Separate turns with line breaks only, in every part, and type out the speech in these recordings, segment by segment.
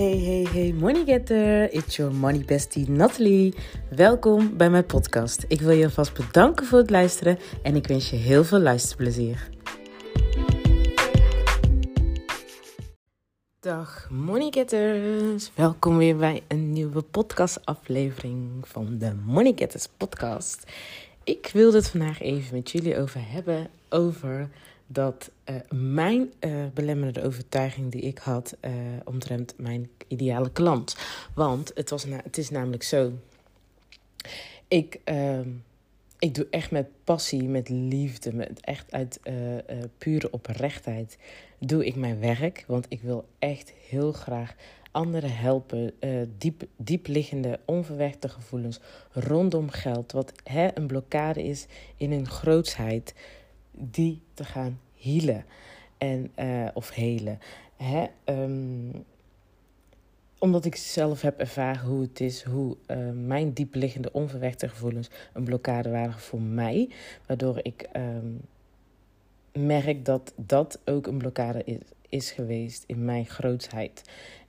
Hey, hey, hey, money getter. It's your money bestie Natalie. Welkom bij mijn podcast. Ik wil je alvast bedanken voor het luisteren en ik wens je heel veel luisterplezier. Dag money getters. Welkom weer bij een nieuwe podcastaflevering van de Money Getters podcast. Ik wil het vandaag even met jullie over hebben over dat uh, mijn uh, belemmerende overtuiging die ik had uh, omtrent mijn ideale klant. Want het, was het is namelijk zo. Ik, ehm, ik doe echt met passie, met liefde, met echt uit pure oprechtheid doe ik mijn werk. Want ik wil echt heel graag anderen helpen. diep, diep liggende, onverwerkte gevoelens rondom geld. Wat hè, een blokkade is in hun grootsheid die te gaan healen. En, uh, of helen. Hè? Um, omdat ik zelf heb ervaren hoe het is, hoe uh, mijn diepliggende onverwerkte gevoelens een blokkade waren voor mij. Waardoor ik um, merk dat dat ook een blokkade is, is geweest in mijn grootsheid.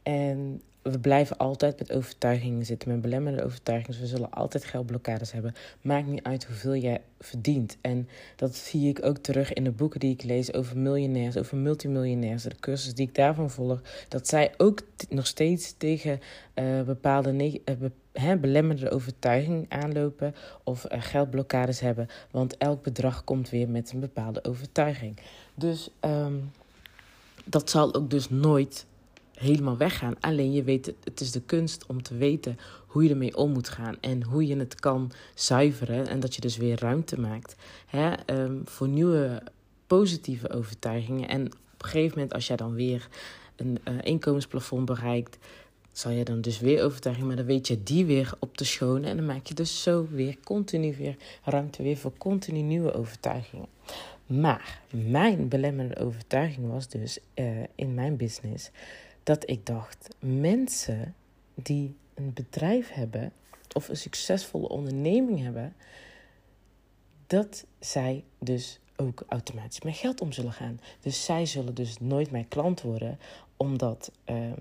En we blijven altijd met overtuigingen zitten, met belemmerende overtuigingen. We zullen altijd geldblokkades hebben. Maakt niet uit hoeveel jij verdient. En dat zie ik ook terug in de boeken die ik lees over miljonairs, over multimiljonairs. De cursus die ik daarvan volg. Dat zij ook nog steeds tegen uh, bepaalde uh, belemmerende overtuigingen aanlopen. Of uh, geldblokkades hebben. Want elk bedrag komt weer met een bepaalde overtuiging. Dus um, dat zal ook dus nooit helemaal weggaan. Alleen je weet, het is de kunst om te weten hoe je ermee om moet gaan en hoe je het kan zuiveren en dat je dus weer ruimte maakt hè, um, voor nieuwe positieve overtuigingen. En op een gegeven moment, als jij dan weer een uh, inkomensplafond bereikt, zal je dan dus weer overtuiging, maar dan weet je die weer op te schonen en dan maak je dus zo weer continu weer ruimte weer voor continu nieuwe overtuigingen. Maar mijn belemmerende overtuiging was dus uh, in mijn business dat ik dacht: mensen die een bedrijf hebben of een succesvolle onderneming hebben, dat zij dus ook automatisch met geld om zullen gaan. Dus zij zullen dus nooit mijn klant worden, omdat uh,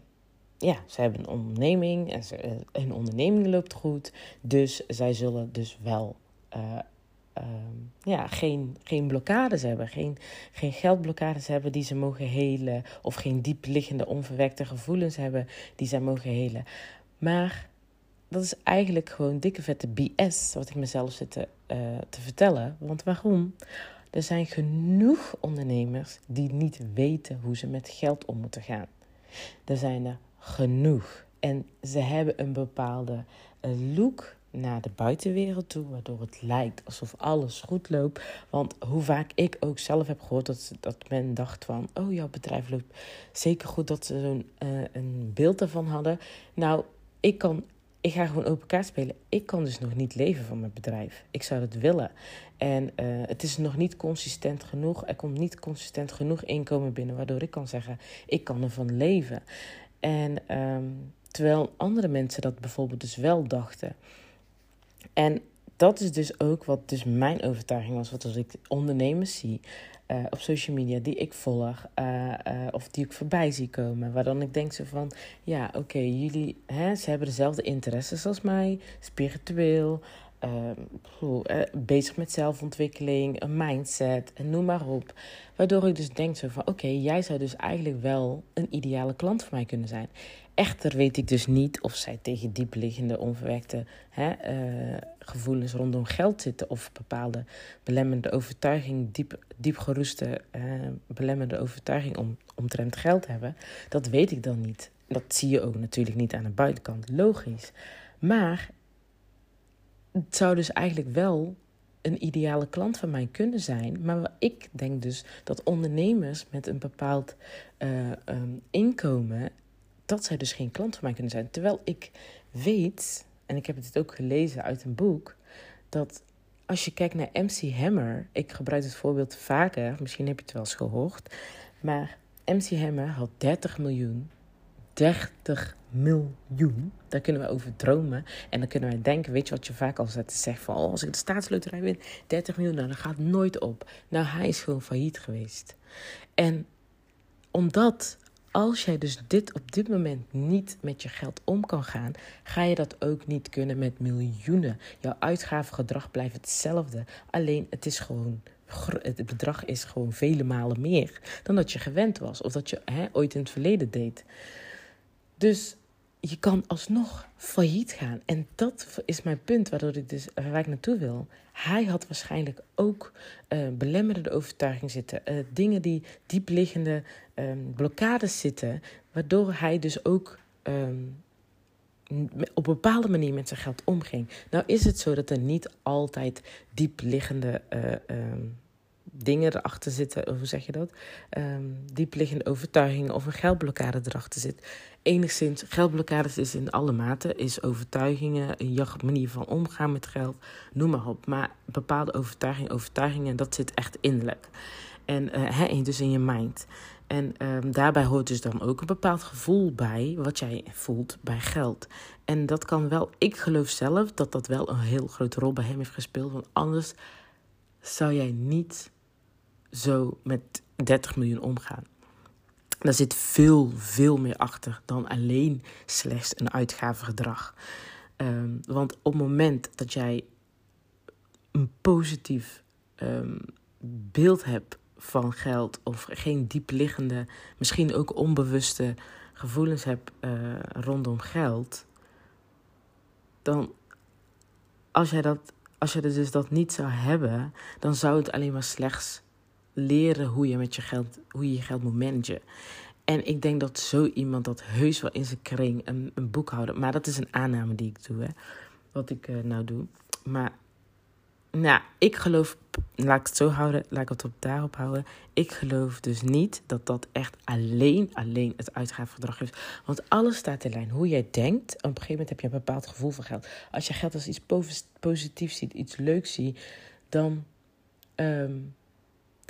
ja, ze hebben een onderneming en ze, uh, hun onderneming loopt goed. Dus zij zullen dus wel uh, um, ja, geen, geen blokkades hebben, geen, geen geldblokkades hebben die ze mogen helen, of geen diepliggende onverwerkte gevoelens hebben die zij mogen helen. Maar dat is eigenlijk gewoon dikke vette BS, wat ik mezelf zit te, uh, te vertellen. Want waarom? Er zijn genoeg ondernemers die niet weten hoe ze met geld om moeten gaan. Er zijn er genoeg. En ze hebben een bepaalde look naar de buitenwereld toe, waardoor het lijkt alsof alles goed loopt. Want hoe vaak ik ook zelf heb gehoord dat, dat men dacht van, oh jouw bedrijf loopt zeker goed, dat ze zo'n uh, een beeld ervan hadden. Nou, ik kan, ik ga gewoon open kaart spelen. Ik kan dus nog niet leven van mijn bedrijf. Ik zou het willen. En uh, het is nog niet consistent genoeg. Er komt niet consistent genoeg inkomen binnen, waardoor ik kan zeggen, ik kan ervan leven. En um, terwijl andere mensen dat bijvoorbeeld dus wel dachten. En dat is dus ook wat dus mijn overtuiging was. Wat als ik ondernemers zie uh, op social media die ik volg uh, uh, of die ik voorbij zie komen. Waar dan ik denk zo van, ja oké, jullie, hè, ze hebben dezelfde interesses als mij. Spiritueel, bezig met zelfontwikkeling, een mindset noem maar op. Waardoor ik dus denk zo van, oké, jij zou dus eigenlijk wel een ideale klant voor mij kunnen zijn. Echter weet ik dus niet of zij tegen diepliggende, onverwerkte hè, uh, gevoelens rondom geld zitten. Of bepaalde belemmerende overtuiging, diep, diep geroeste uh, belemmerende overtuiging om, omtrent geld hebben. Dat weet ik dan niet. Dat zie je ook natuurlijk niet aan de buitenkant, logisch. Maar het zou dus eigenlijk wel een ideale klant van mij kunnen zijn. Maar ik denk dus dat ondernemers met een bepaald uh, um, inkomen dat zij dus geen klant van mij kunnen zijn. Terwijl ik weet, en ik heb het ook gelezen uit een boek, dat als je kijkt naar MC Hammer, ik gebruik het voorbeeld vaker, misschien heb je het wel eens gehoord, maar MC Hammer had 30 miljoen. 30 miljoen. Daar kunnen we over dromen. En dan kunnen wij denken, weet je wat je vaak al zegt van, oh, als ik de staatsloterij win, 30 miljoen, nou, dat gaat nooit op. Nou, hij is gewoon failliet geweest. En omdat als jij dus dit op dit moment niet met je geld om kan gaan, ga je dat ook niet kunnen met miljoenen. Jouw uitgavengedrag blijft hetzelfde. Alleen het is gewoon. Het bedrag is gewoon vele malen meer dan dat je gewend was of dat je hè, ooit in het verleden deed. Dus je kan alsnog failliet gaan. En dat is mijn punt waardoor ik dus, waar ik naartoe wil. Hij had waarschijnlijk ook uh, belemmerende overtuiging zitten. Uh, dingen die diepliggende um, blokkades zitten. Waardoor hij dus ook um, op een bepaalde manier met zijn geld omging. Nou is het zo dat er niet altijd diepliggende uh, um, dingen erachter zitten, hoe zeg je dat? Um, diepliggende overtuigingen of een geldblokkade erachter zit. Enigszins, geldblokkades is in alle maten, is overtuigingen, een manier van omgaan met geld, noem maar op. Maar bepaalde overtuigingen, overtuigingen, dat zit echt innerlijk. En uh, dus in je mind. En um, daarbij hoort dus dan ook een bepaald gevoel bij wat jij voelt bij geld. En dat kan wel, ik geloof zelf dat dat wel een heel grote rol bij hem heeft gespeeld. Want anders zou jij niet zo met 30 miljoen omgaan. Daar zit veel, veel meer achter dan alleen slechts een uitgavengedrag. Um, want op het moment dat jij een positief um, beeld hebt van geld of geen diepliggende, misschien ook onbewuste gevoelens hebt uh, rondom geld, dan als jij dat, als je dus dat niet zou hebben, dan zou het alleen maar slechts leren hoe je met je geld, hoe je, je geld moet managen. En ik denk dat zo iemand dat heus wel in zijn kring een, een boekhouder. Maar dat is een aanname die ik doe, hè. Wat ik uh, nou doe. Maar nou, ik geloof, laat ik het zo houden, laat ik het op daarop houden. Ik geloof dus niet dat dat echt alleen, alleen het uitgavengedrag is. Want alles staat in lijn. Hoe jij denkt, op een gegeven moment heb je een bepaald gevoel van geld. Als je geld als iets positiefs ziet, iets leuks ziet, dan um,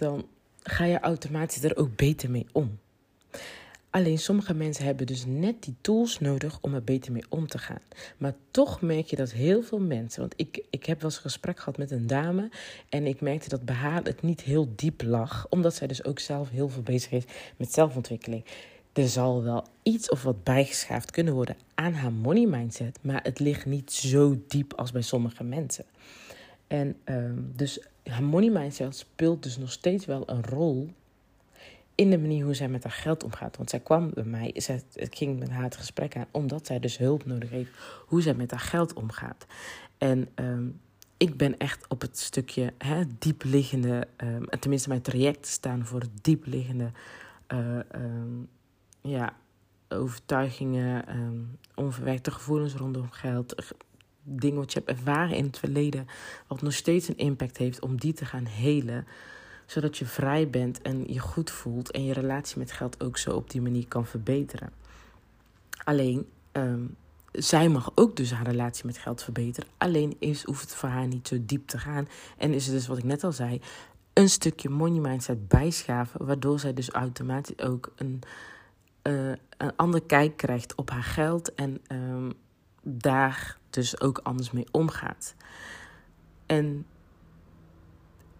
dan ga je automatisch er ook beter mee om. Alleen sommige mensen hebben dus net die tools nodig om er beter mee om te gaan. Maar toch merk je dat heel veel mensen. Want ik, ik heb wel eens een gesprek gehad met een dame. En ik merkte dat bij haar het niet heel diep lag. Omdat zij dus ook zelf heel veel bezig is met zelfontwikkeling. Er zal wel iets of wat bijgeschaafd kunnen worden aan haar money mindset. Maar het ligt niet zo diep als bij sommige mensen. En um, dus haar money mindset speelt dus nog steeds wel een rol in de manier hoe zij met haar geld omgaat. Want zij kwam bij mij, zij, het ging met haar het gesprek aan, omdat zij dus hulp nodig heeft hoe zij met haar geld omgaat. En um, ik ben echt op het stukje hè, diepliggende, um, tenminste mijn trajecten staan voor diepliggende um, ja, overtuigingen, onverwerkte gevoelens rondom geld, dingen wat je hebt ervaren in het verleden, wat nog steeds een impact heeft, om die te gaan helen. Zodat je vrij bent en je goed voelt en je relatie met geld ook zo op die manier kan verbeteren. Alleen, um, zij mag ook dus haar relatie met geld verbeteren. Alleen is, hoeft het voor haar niet zo diep te gaan. En is het dus wat ik net al zei, een stukje money mindset bijschaven, waardoor zij dus automatisch ook een, uh, een ander kijk krijgt op haar geld en um, daar dus ook anders mee omgaat. En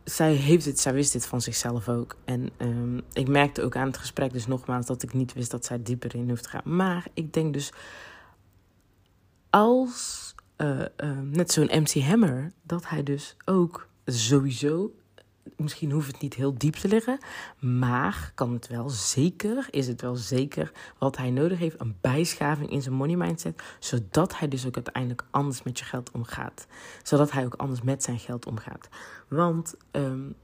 zij heeft het, zij wist dit van zichzelf ook. En um, ik merkte ook aan het gesprek, dus nogmaals, dat ik niet wist dat zij dieper in hoeft te gaan. Maar ik denk dus, als uh, uh, net zo'n MC Hammer, dat hij dus ook sowieso misschien hoeft het niet heel diep te liggen, maar kan het wel zeker, is het wel zeker wat hij nodig heeft, een bijschaving in zijn money mindset, zodat hij dus ook uiteindelijk anders met je geld omgaat. Zodat hij ook anders met zijn geld omgaat. Want um,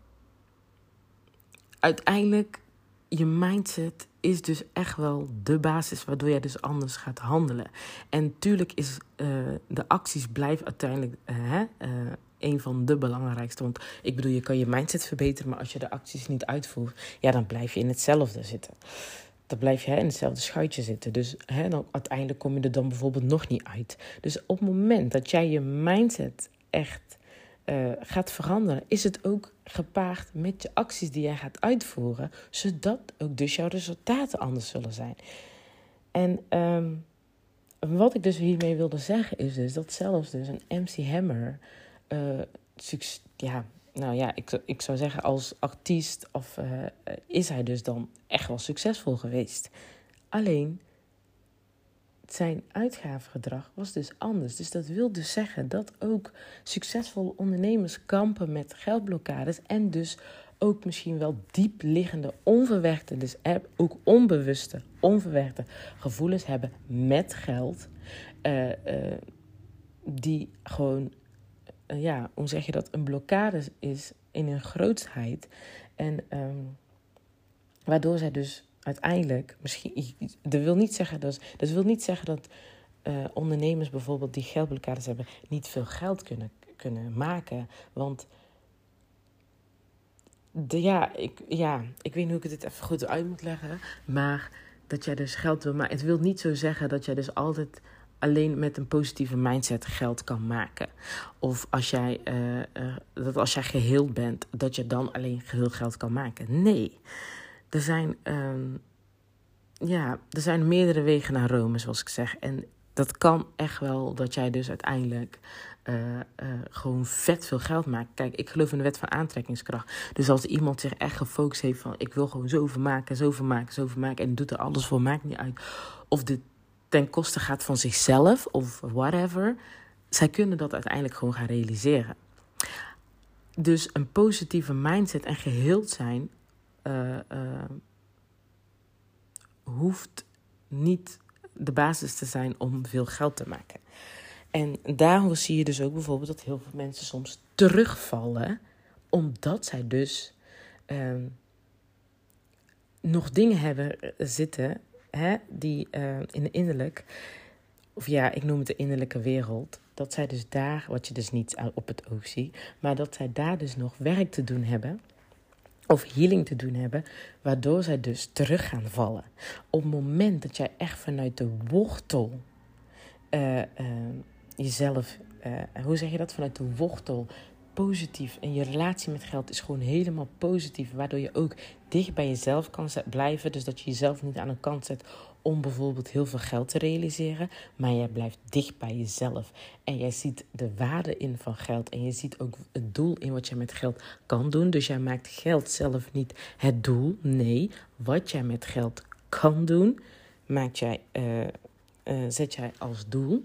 uiteindelijk, je mindset is dus echt wel de basis waardoor jij dus anders gaat handelen. En tuurlijk is uh, de acties blijven uiteindelijk uh, uh, een van de belangrijkste. Want ik bedoel, je kan je mindset verbeteren, maar als je de acties niet uitvoert, ja, dan blijf je in hetzelfde zitten. Dan blijf je hè, in hetzelfde schuitje zitten. Dus hè, dan, uiteindelijk kom je er dan bijvoorbeeld nog niet uit. Dus op het moment dat jij je mindset echt uh, gaat veranderen, is het ook gepaard met je acties die jij gaat uitvoeren, zodat ook dus jouw resultaten anders zullen zijn. En um, wat ik dus hiermee wilde zeggen is dus dat zelfs dus een MC Hammer ja, nou ja, ik, ik zou zeggen als artiest of, uh, is hij dus dan echt wel succesvol geweest. Alleen zijn uitgavengedrag was dus anders. Dus dat wil dus zeggen dat ook succesvolle ondernemers kampen met geldblokkades en dus ook misschien wel diep liggende, onverwerkte, dus ook onbewuste, onverwerkte gevoelens hebben met geld. Uh, die gewoon, ja, hoe zeg je dat, een blokkade is in hun grootsheid. En um, waardoor zij dus uiteindelijk, misschien, dat wil niet zeggen dat, dat, wil niet zeggen dat ondernemers bijvoorbeeld die geldblokkades hebben, niet veel geld kunnen, kunnen maken. Want de, ja, ik, ja, ik weet niet hoe ik dit even goed uit moet leggen. Maar dat jij dus geld wil maken. Het wil niet zo zeggen dat jij dus altijd alleen met een positieve mindset geld kan maken. Of als jij, uh, uh, dat als jij geheeld bent, dat je dan alleen geheel geld kan maken. Nee. Er zijn, uh, ja, er zijn meerdere wegen naar Rome, zoals ik zeg. En dat kan echt wel dat jij dus uiteindelijk uh, gewoon vet veel geld maakt. Kijk, ik geloof in de wet van aantrekkingskracht. Dus als iemand zich echt gefocust heeft van... ik wil gewoon zoveel maken, zoveel maken, zoveel maken... en doet er alles voor, maakt niet uit of dit ten koste gaat van zichzelf of whatever... zij kunnen dat uiteindelijk gewoon gaan realiseren. Dus een positieve mindset en geheeld zijn... Uh, hoeft niet de basis te zijn om veel geld te maken. En daarom zie je dus ook bijvoorbeeld dat heel veel mensen soms terugvallen, omdat zij dus uh, nog dingen hebben zitten hè, die uh, in de innerlijk, of ja, ik noem het de innerlijke wereld, dat zij dus daar, wat je dus niet op het oog ziet, maar dat zij daar dus nog werk te doen hebben of healing te doen hebben, waardoor zij dus terug gaan vallen. Op het moment dat jij echt vanuit de wortel uh, uh, jezelf, hoe zeg je dat, vanuit de wortel positief en je relatie met geld is gewoon helemaal positief, waardoor je ook dicht bij jezelf kan blijven, dus dat je jezelf niet aan de kant zet om bijvoorbeeld heel veel geld te realiseren, maar jij blijft dicht bij jezelf. En jij ziet de waarde in van geld en je ziet ook het doel in wat jij met geld kan doen. Dus jij maakt geld zelf niet het doel. Nee, wat jij met geld kan doen, maakt jij, uh, uh, zet jij als doel.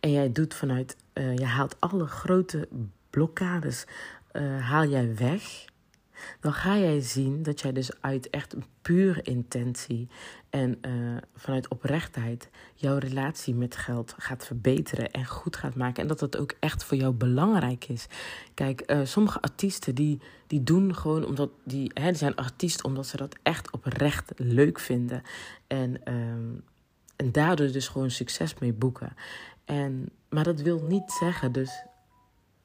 En jij doet vanuit, uh, je haalt alle grote blokkades, haal jij weg dan ga jij zien dat jij dus uit echt een pure intentie en uh, vanuit oprechtheid jouw relatie met geld gaat verbeteren en goed gaat maken. En dat dat ook echt voor jou belangrijk is. Kijk, sommige artiesten die, die doen gewoon omdat die, hè, die zijn artiest omdat ze dat echt oprecht leuk vinden. En, uh, en daardoor dus gewoon succes mee boeken. En, maar dat wil niet zeggen dus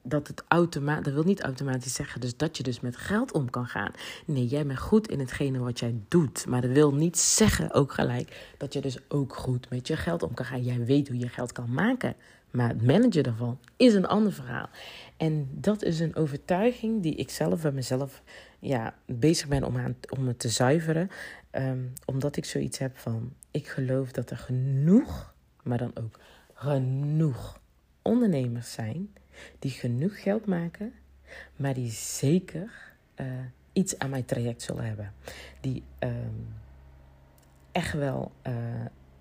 dat het automatisch, dat wil niet automatisch zeggen dus dat je dus met geld om kan gaan. Nee, jij bent goed in hetgene wat jij doet. Maar dat wil niet zeggen ook gelijk dat je dus ook goed met je geld om kan gaan. Jij weet hoe je geld kan maken. Maar het managen daarvan is een ander verhaal. En dat is een overtuiging die ik zelf bij mezelf ja, bezig ben om, aan, om het te zuiveren. Um, omdat ik zoiets heb van, ik geloof dat er genoeg, maar dan ook genoeg ondernemers zijn die genoeg geld maken, maar die zeker uh, iets aan mijn traject zullen hebben. Die um, echt wel uh,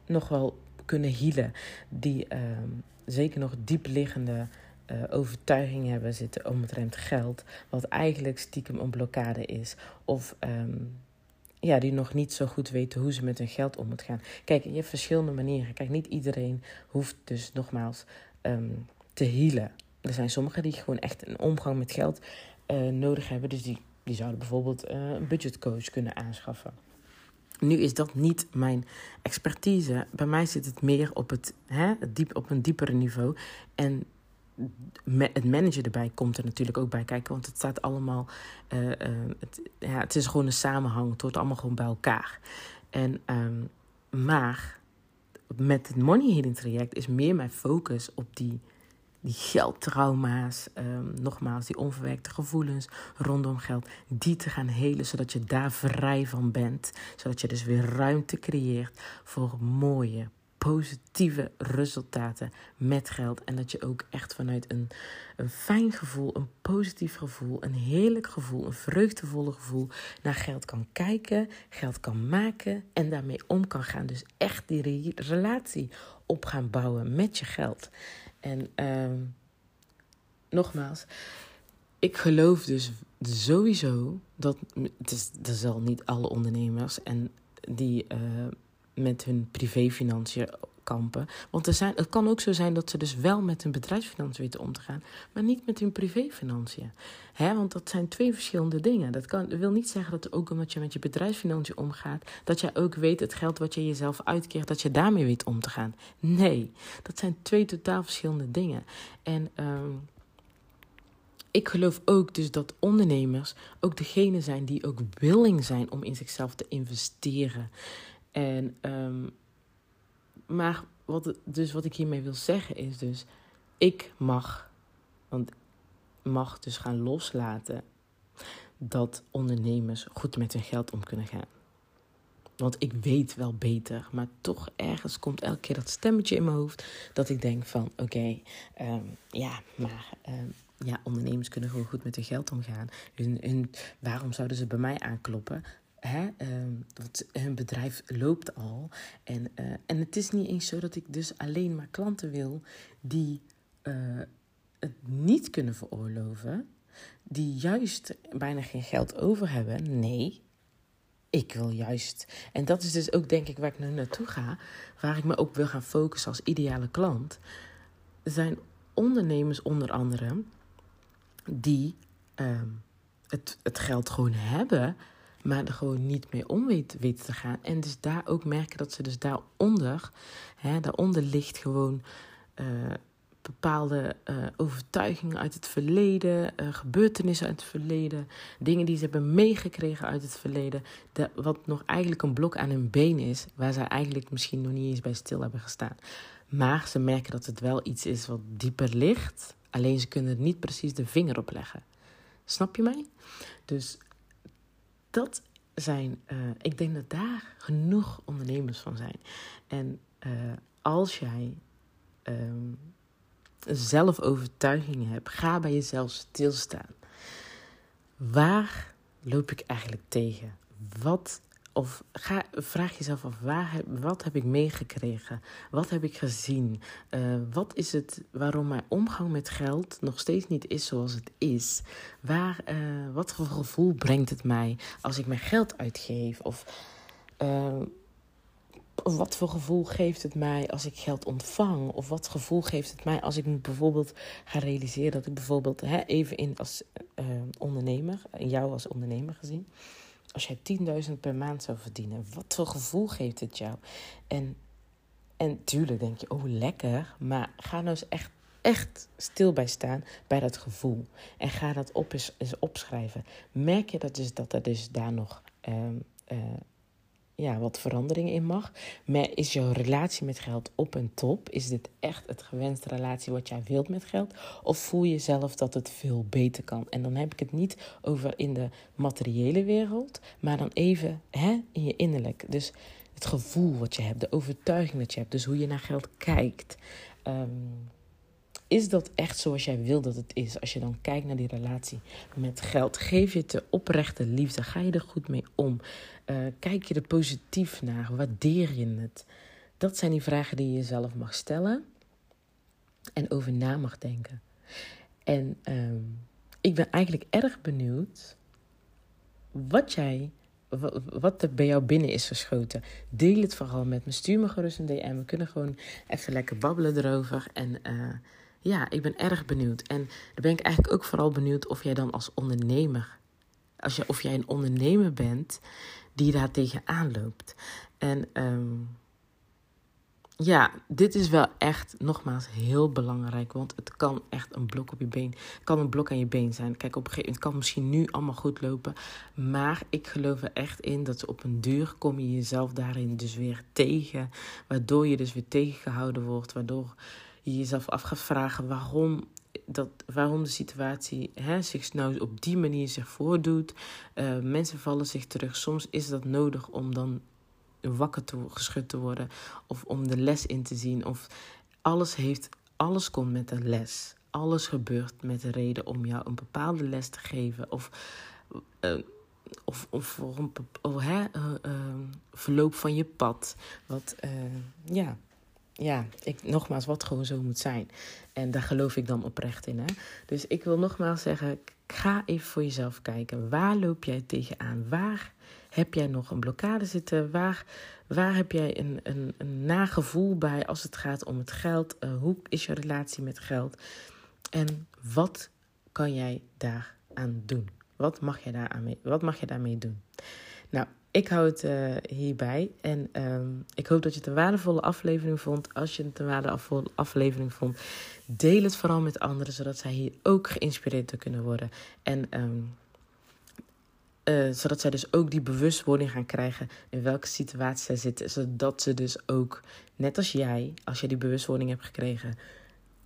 nog wel kunnen healen. Die um, zeker nog diepliggende uh, overtuigingen hebben zitten omtrent geld. Wat eigenlijk stiekem een blokkade is. Of um, ja, die nog niet zo goed weten hoe ze met hun geld om moeten gaan. Kijk, je hebt verschillende manieren. Kijk, niet iedereen hoeft dus nogmaals um, te healen. Er zijn sommigen die gewoon echt een omgang met geld uh, nodig hebben. Dus die, die zouden bijvoorbeeld uh, een budgetcoach kunnen aanschaffen. Nu is dat niet mijn expertise. Bij mij zit het meer op, het, hè, diep, op een diepere niveau. En het managen erbij komt er natuurlijk ook bij kijken. Want het staat allemaal. Uh, uh, het, ja, het is gewoon een samenhang. Het hoort allemaal gewoon bij elkaar. En, um, maar met het money healing traject is meer mijn focus op die die geldtrauma's, um, nogmaals, die onverwerkte gevoelens rondom geld, die te gaan helen, zodat je daar vrij van bent. Zodat je dus weer ruimte creëert voor mooie, positieve resultaten met geld. En dat je ook echt vanuit een, een fijn gevoel, een positief gevoel, een heerlijk gevoel, een vreugdevolle gevoel naar geld kan kijken, geld kan maken en daarmee om kan gaan. Dus echt die relatie op gaan bouwen met je geld. En uh, nogmaals, ik geloof dus sowieso dat. Het is, dat zal niet alle ondernemers en die uh, met hun privéfinanciën kampen. Want er zijn, het kan ook zo zijn dat ze dus wel met hun bedrijfsfinanciën weten om te gaan, maar niet met hun privéfinanciën. Hè? Want dat zijn twee verschillende dingen. Dat, kan, wil niet zeggen dat ook omdat je met je bedrijfsfinanciën omgaat, dat jij ook weet het geld wat je jezelf uitkeert, dat je daarmee weet om te gaan. Nee, dat zijn twee totaal verschillende dingen. En. Um, ik geloof ook dus dat ondernemers ook degene zijn die ook willing zijn om in zichzelf te investeren. En, um, maar wat, dus wat ik hiermee wil zeggen is dus, ik mag, want mag dus gaan loslaten dat ondernemers goed met hun geld om kunnen gaan. Want ik weet wel beter, maar toch ergens komt elke keer dat stemmetje in mijn hoofd dat ik denk van oké, um, ja, maar um, ja, ondernemers kunnen gewoon goed met hun geld omgaan. Hun, waarom zouden ze bij mij aankloppen? Hè, uh, want hun bedrijf loopt al. En, uh, en het is niet eens zo dat ik dus alleen maar klanten wil die uh, het niet kunnen veroorloven. Die juist bijna geen geld over hebben. Nee, ik wil juist. En dat is dus ook denk ik waar ik nu naartoe ga. Waar ik me ook wil gaan focussen als ideale klant. Zijn ondernemers onder andere die uh, het, het geld gewoon hebben, maar er gewoon niet mee om weten te gaan. En dus daar ook merken dat ze dus daaronder, hè, daaronder ligt gewoon uh, bepaalde uh, overtuigingen uit het verleden, uh, gebeurtenissen uit het verleden, dingen die ze hebben meegekregen uit het verleden, de, wat nog eigenlijk een blok aan hun been is, waar ze eigenlijk misschien nog niet eens bij stil hebben gestaan. Maar ze merken dat het wel iets is wat dieper ligt, Alleen ze kunnen er niet precies de vinger op leggen. Snap je mij? Dus dat zijn, uh, ik denk dat daar genoeg ondernemers van zijn. En uh, als jij um, zelf overtuigingen hebt, ga bij jezelf stilstaan. Waar loop ik eigenlijk tegen? Wat of ga, vraag jezelf af, waar wat heb ik meegekregen? Wat heb ik gezien? Uh, wat is het waarom mijn omgang met geld nog steeds niet is zoals het is? Waar, uh, wat voor gevoel brengt het mij als ik mijn geld uitgeef? Of uh, wat voor gevoel geeft het mij als ik geld ontvang? Of wat gevoel geeft het mij als ik bijvoorbeeld ga realiseren dat ik bijvoorbeeld hè, even in als ondernemer, jou als ondernemer gezien als jij 10.000 per maand zou verdienen, wat voor gevoel geeft het jou? En, en tuurlijk denk je, oh lekker, maar ga nou eens echt, echt stil bij staan bij dat gevoel. En ga dat op eens, eens opschrijven. Merk je dat, dus, dat er dus daar nog um, uh, ja, wat verandering in mag. Maar is jouw relatie met geld op en top? Is dit echt het gewenste relatie wat jij wilt met geld? Of voel je zelf dat het veel beter kan? En dan heb ik het niet over in de materiële wereld, maar dan even hè, in je innerlijk. Dus het gevoel wat je hebt, de overtuiging dat je hebt, dus hoe je naar geld kijkt. Um, is dat echt zoals jij wil dat het is? Als je dan kijkt naar die relatie met geld, geef je het de oprechte liefde? Ga je er goed mee om? Uh, kijk je er positief naar? Waardeer je het? Dat zijn die vragen die je jezelf mag stellen en over na mag denken. En um, ik ben eigenlijk erg benieuwd wat jij wat er bij jou binnen is geschoten. Deel het vooral met me. Stuur me gerust een DM. We kunnen gewoon even lekker babbelen erover. En uh, ja, ik ben erg benieuwd. En dan ben ik eigenlijk ook vooral benieuwd of jij dan als ondernemer, als je, of jij een ondernemer bent die daar tegenaan loopt. En um, ja, dit is wel echt nogmaals heel belangrijk. Want het kan echt een blok op je been. Kan een blok aan je been zijn. Kijk, op een gegeven moment kan misschien nu allemaal goed lopen. Maar ik geloof er echt in dat op een duur kom je jezelf daarin dus weer tegen. Waardoor je dus weer tegengehouden wordt. Waardoor je jezelf af gaat vragen waarom, dat, waarom de situatie hè, zich nou op die manier zich voordoet. Uh, mensen vallen zich terug. Soms is dat nodig om dan wakker te, geschud te worden of om de les in te zien. Of alles, heeft, alles komt met een les. Alles gebeurt met een reden om jou een bepaalde les te geven. Of, uh, of, of voor een hè, uh, verloop van je pad. Wat, ja, ja, ik, nogmaals, wat gewoon zo moet zijn. En daar geloof ik dan oprecht in. Hè? Dus ik wil nogmaals zeggen, ga even voor jezelf kijken. Waar loop jij tegenaan? Waar heb jij nog een blokkade zitten? Waar, waar heb jij een, een, een nagevoel bij als het gaat om het geld? Uh, hoe is je relatie met geld? En wat kan jij daaraan doen? Wat mag je, daaraan wat mag je daarmee doen? Nou, ik hou het uh, hierbij. En um, ik hoop dat je het een waardevolle aflevering vond. Als je het een waardevolle aflevering vond, deel het vooral met anderen, zodat zij hier ook geïnspireerd kunnen worden. En um, uh, zodat zij dus ook die bewustwording gaan krijgen in welke situatie zij zitten. Zodat ze dus ook, net als jij, als je die bewustwording hebt gekregen,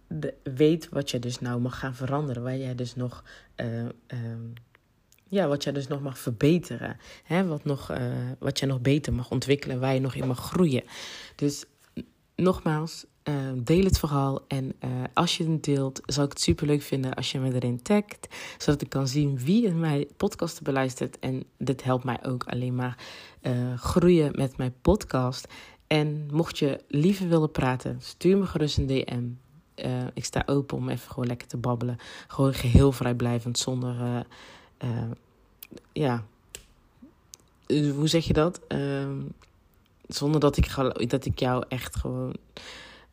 de, weet wat je dus nou mag gaan veranderen. Waar jij dus nog. Uh, um, ja, wat jij dus nog mag verbeteren. Hè? Wat, nog, uh, wat jij nog beter mag ontwikkelen, waar je nog in mag groeien. Dus nogmaals, uh, deel het vooral. En uh, als je het deelt, zou ik het super leuk vinden als je me erin tagt. Zodat ik kan zien wie in mijn podcast beluistert. En dit helpt mij ook alleen maar groeien met mijn podcast. En mocht je liever willen praten, stuur me gerust een DM. ik sta open om even gewoon lekker te babbelen. Gewoon geheel vrijblijvend, zonder uh, ja, hoe zeg je dat? Uh, zonder dat ik, dat ik jou echt gewoon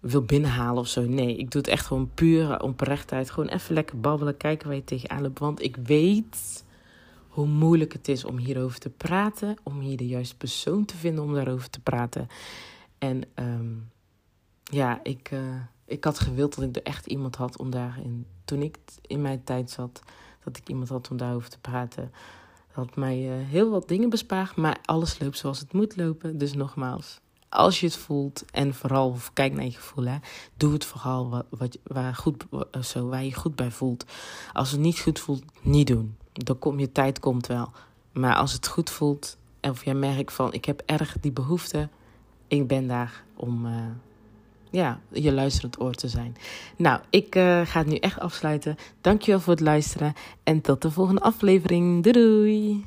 wil binnenhalen of zo. Nee, ik doe het echt gewoon puur oprechtheid. Gewoon even lekker babbelen, kijken waar je tegenaan loopt. Want ik weet hoe moeilijk het is om hierover te praten. Om hier de juiste persoon te vinden om daarover te praten. En um, ja, ik, uh, ik had gewild dat ik er echt iemand had om daarin... Toen ik in mijn tijd zat dat ik iemand had om daarover te praten. Dat mij uh, heel wat dingen bespaard, maar alles loopt zoals het moet lopen. Dus nogmaals, als je het voelt en vooral kijk naar je gevoel, hè, doe het vooral wat, waar, goed, uh, zo, waar je goed bij voelt. Als het niet goed voelt, niet doen. Dan komt je tijd komt wel. Maar als het goed voelt, of jij merkt van ik heb erg die behoefte, ik ben daar om. Uh, ja, je luisterend oor te zijn. Nou, ik uh, ga het nu echt afsluiten. Dankjewel voor het luisteren en tot de volgende aflevering. Doei doei!